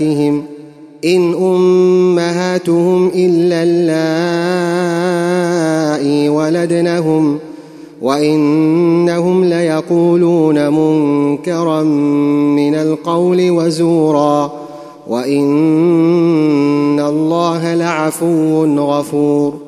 أمهاتهم إن أمهاتهم إلا اللائي ولدنهم وإنهم ليقولون منكرا من القول وزورا وإن الله لعفو غفور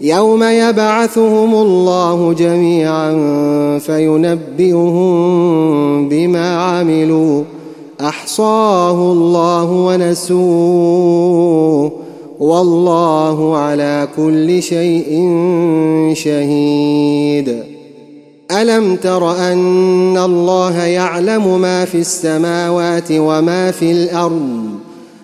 يوم يبعثهم الله جميعا فينبئهم بما عملوا. أحصاه الله ونسوه. والله على كل شيء شهيد. ألم تر أن الله يعلم ما في السماوات وما في الأرض؟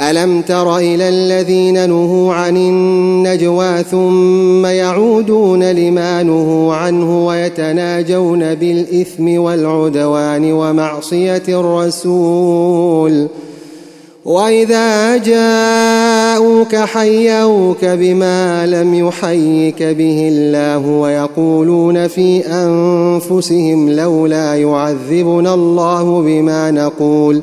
ألم تر إلى الذين نهوا عن النجوى ثم يعودون لما نهوا عنه ويتناجون بالإثم والعدوان ومعصية الرسول وإذا جاءوك حيوك بما لم يحيك به الله ويقولون في أنفسهم لولا يعذبنا الله بما نقول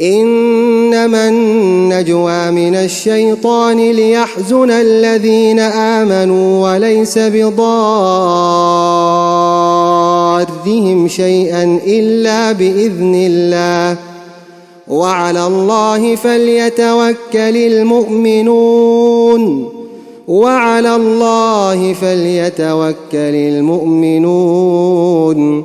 إنما النجوى من الشيطان ليحزن الذين آمنوا وليس بضارهم شيئا إلا بإذن الله. وعلى الله فليتوكل المؤمنون. وعلى الله فليتوكل المؤمنون.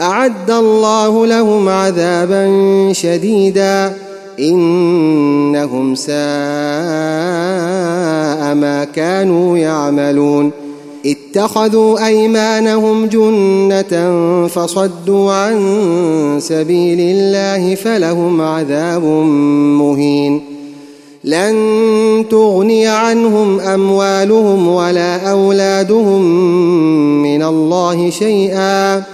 أعد الله لهم عذابا شديدا. إنهم ساء ما كانوا يعملون. اتخذوا أيمانهم جنة فصدوا عن سبيل الله فلهم عذاب مهين. لن تغني عنهم أموالهم ولا أولادهم من الله شيئا.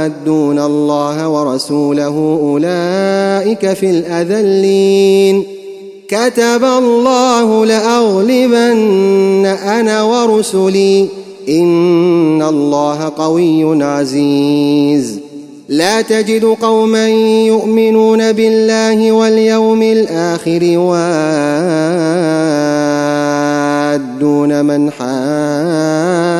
يحادون الله ورسوله أولئك في الأذلين. كتب الله لأغلبن أنا ورسلي. إن الله قوي عزيز. لا تجد قوما يؤمنون بالله واليوم الآخر يوادون من حاد